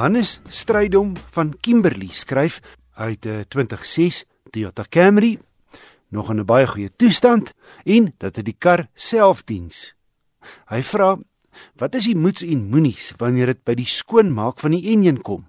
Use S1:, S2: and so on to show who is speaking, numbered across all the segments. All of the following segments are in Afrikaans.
S1: Hannes Strydom van Kimberley skryf uit 'n 2006 Toyota Camry nog in 'n baie goeie toestand en dat dit die kar self diens. Hy vra: "Wat is die moets en moenies wanneer dit by die skoonmaak van die enjin kom?"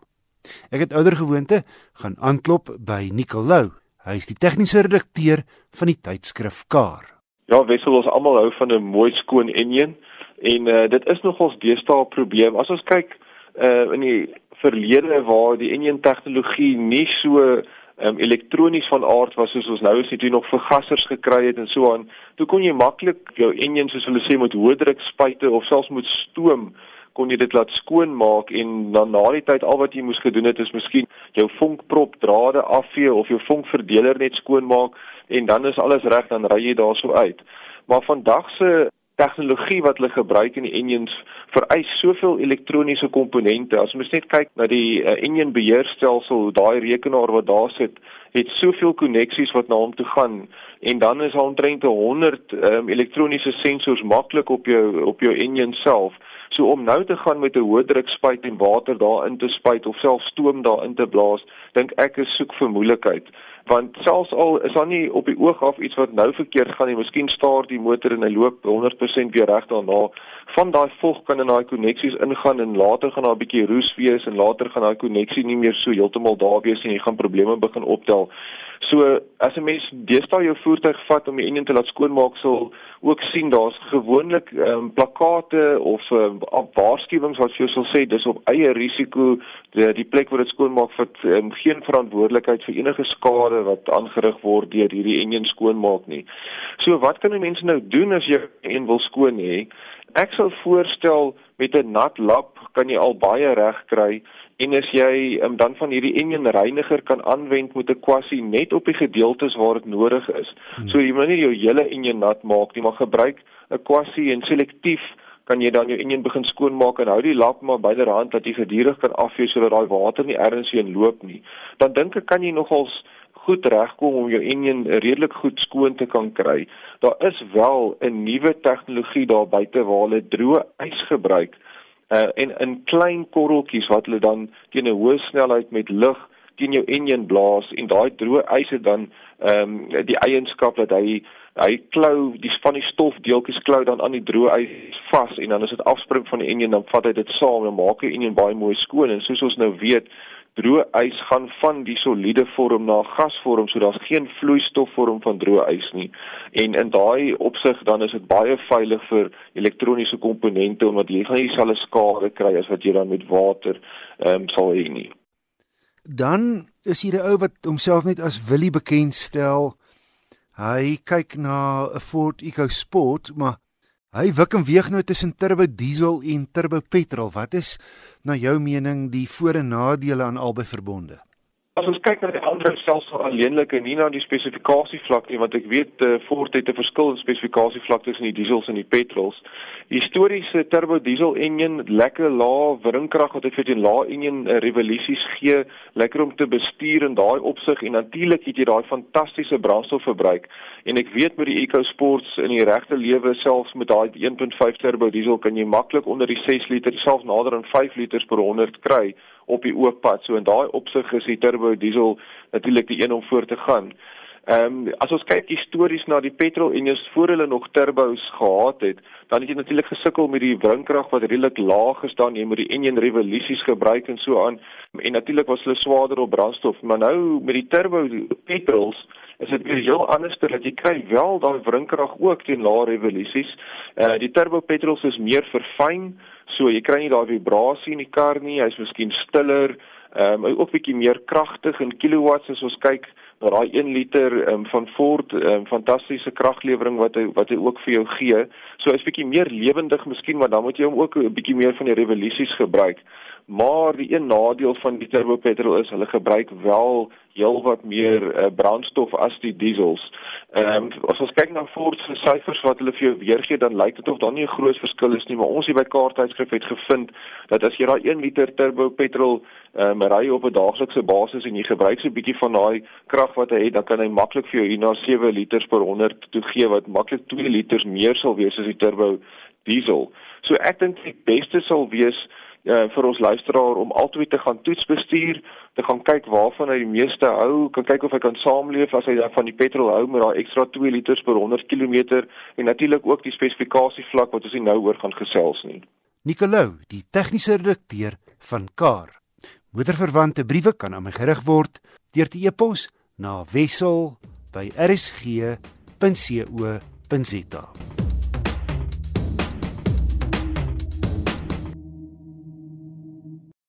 S1: Ek het ouer gewoonte gaan aanklop by Nicolou. Hy is die tegniese redakteur van die tydskrif Car.
S2: Ja, wissel ons almal hou van 'n mooi skoon enjin en uh, dit is nogals deesdae 'n probleem. As ons kyk uh, in die verlede waar die enjin tegnologie nie so um, elektronies van aard was soos ons nou is dit nog vergassers gekry het en so aan toe kon jy maklik jou enjin soos hulle sê met hoë druk spuite of selfs met stoom kon jy dit laat skoonmaak en dan na die tyd al wat jy moes gedoen het is miskien jou vonkprop drade afvee of jou vonkverdeler net skoonmaak en dan is alles reg dan ry jy daarso uit. Maar vandag se tegnologie wat hulle gebruik in die engines vereis soveel elektroniese komponente. As mens net kyk na die uh, engine beheerstelsel, daai rekenaar wat daar sit, het soveel koneksies wat na hom toe gaan en dan is daar omtrent 100 um, ehm, elektroniese sensors maklik op jou op jou engine self. So om nou te gaan met 'n hoë druk spuit en water daarin te spuit of self stoom daarin te blaas, dink ek is soek vir moeilikheid want selfs al is daar nie op die oog af iets wat nou verkeerd gaan nie, miskien staar die motor en hy loop 100% weer reg daarna. Van daai vog kan in daai koneksies ingaan en later gaan daar 'n bietjie roes wees en later gaan daai koneksie nie meer so heeltemal daar wees en jy gaan probleme begin optel. So as 'n mens deesdae jou voertuig vat om die enjin te laat skoonmaak, sal ook sien daar's gewoonlik um, plakate of um, waarskuwings wat vir jou sal sê dis op eie risiko die, die plek waar dit skoonmaak vir um, geen verantwoordelikheid vir enige skade wat aangerig word deur hierdie enjin skoonmaak nie. So wat kan 'n mens nou doen as jy een wil skoon hê? Ek sou voorstel met 'n nat lap kan jy al baie reg kry en as jy um, dan van hierdie enjin reiniger kan aanwend met 'n kwassie net op die gedeeltes waar dit nodig is. Hmm. So jy moet nie jou hele enjin nat maak nie, maar gebruik 'n kwassie en selektief kan jy dan jou enjin begin skoonmaak en hou die lap maar byderhand dat jy gedurig kan afvee sodat daai water nie ergens heen loop nie. Dan dink ek kan jy nogals goed regkom om jou enjin redelik goed skoon te kan kry. Daar is wel 'n nuwe tegnologie daar buite waar hulle droë ys gebruik uh, en in klein korreltjies wat hulle dan teen 'n hoë snelheid met lug teen jou enjin blaas en daai droë ys het dan ehm um, die eienskap dat hy hy klou die van die stofdeeltjies klou dan aan die droë ys vas en dan as dit afspring van die enjin dan vat hy dit saam en maak die enjin baie mooi skoon. En soos ons nou weet droë ys gaan van die soliede vorm na gasvorm, so daar's geen vloeistofvorm van droë ys nie. En in daai opsig dan is dit baie veilig vir elektroniese komponente omdat jy gaan nie dieselfde skade kry as wat jy dan met water ehm um, sal hê nie.
S1: Dan is hier 'n ou wat homself net as Willie bekend stel. Hy kyk na 'n Ford EcoSport, maar Hy wik en weeg nou tussen turbo diesel en turbo petrol. Wat is na jou mening die voor- en nadele aan albei verbonde?
S2: As ons kyk na die ander stelsel alleenlik en nie na die spesifikasievlak nie, want ek weet uh, Ford het 'n verskil in spesifikasievlak tussen die diesels en die petrols. Historiese turbo diesel enjin, lekker lae wringkrag wat dit vir die lae enjin uh, revolusies gee, lekker om te bestuur in daai opsig en natuurlik het jy daai fantastiese brandstofverbruik. En ek weet met die EcoSports in die regte lewe selfs met daai 1.5 turbo diesel kan jy maklik onder die 6 liter, selfs nader aan 5 liters per 100 kry op die ooppad. So in daai opsig is die turbo diesel natuurlik die een om voor te gaan. Ehm um, as ons kyk histories na die petrol enjins voor hulle nog turbos gehad het, dan het jy natuurlik gesukkel met die wringkrag wat redelik laag dan jy moet die enjin revolusies gebruik en so aan. En natuurlik was hulle swaarder op brandstof, maar nou met die turbo petrols is dit weer heel anders dat jy kry wel daai wringkrag ook teen lae revolusies. Eh uh, die turbo petrols is meer verfyn, so jy kry nie daai vibrasie in die kar nie, hy's miskien stiller, ehm um, ook bietjie meer kragtig in kilowatts as ons kyk na daai 1 liter um, van Ford um, fantastiese kraglewering wat hy wat hy ook vir jou gee. So is bietjie meer lewendig miskien, maar dan moet jy hom ook 'n bietjie meer van die revolusies gebruik. Maar die een nadeel van die turbo petrol is hulle gebruik wel heelwat meer uh, brandstof as die diesels. Ehm um, as ons kyk na Ford se syfers wat hulle vir jou weergee, dan lyk dit of daar nie 'n groot verskil is nie, maar ons hier by kaarttydskrif het gevind dat as jy daai 1 liter turbo petrol ehm um, ry op 'n daaglikse basis en jy gebruik so 'n bietjie van daai krag wat hy het, dan kan hy maklik vir jou hier na 7 liters per 100 toe gee wat maklik 2 liters meer sal wees as die turbo diesel. So ek dink die beste sal wees uh, vir ons luisteraar om altyd te gaan toets bestuur, te gaan kyk waarvan hy die meeste hou, kan kyk of hy kan saamleef as hy van die petrol hou met daai ekstra 2 liter per 100 km en natuurlik ook die spesifikasie vlak wat ons nie nou oor gaan gesels nie.
S1: Nicolou, die tegniese redakteur van Kar. Moederverwante briewe kan aan my gerig word deur te e-pos na wissel by rsg.co.za.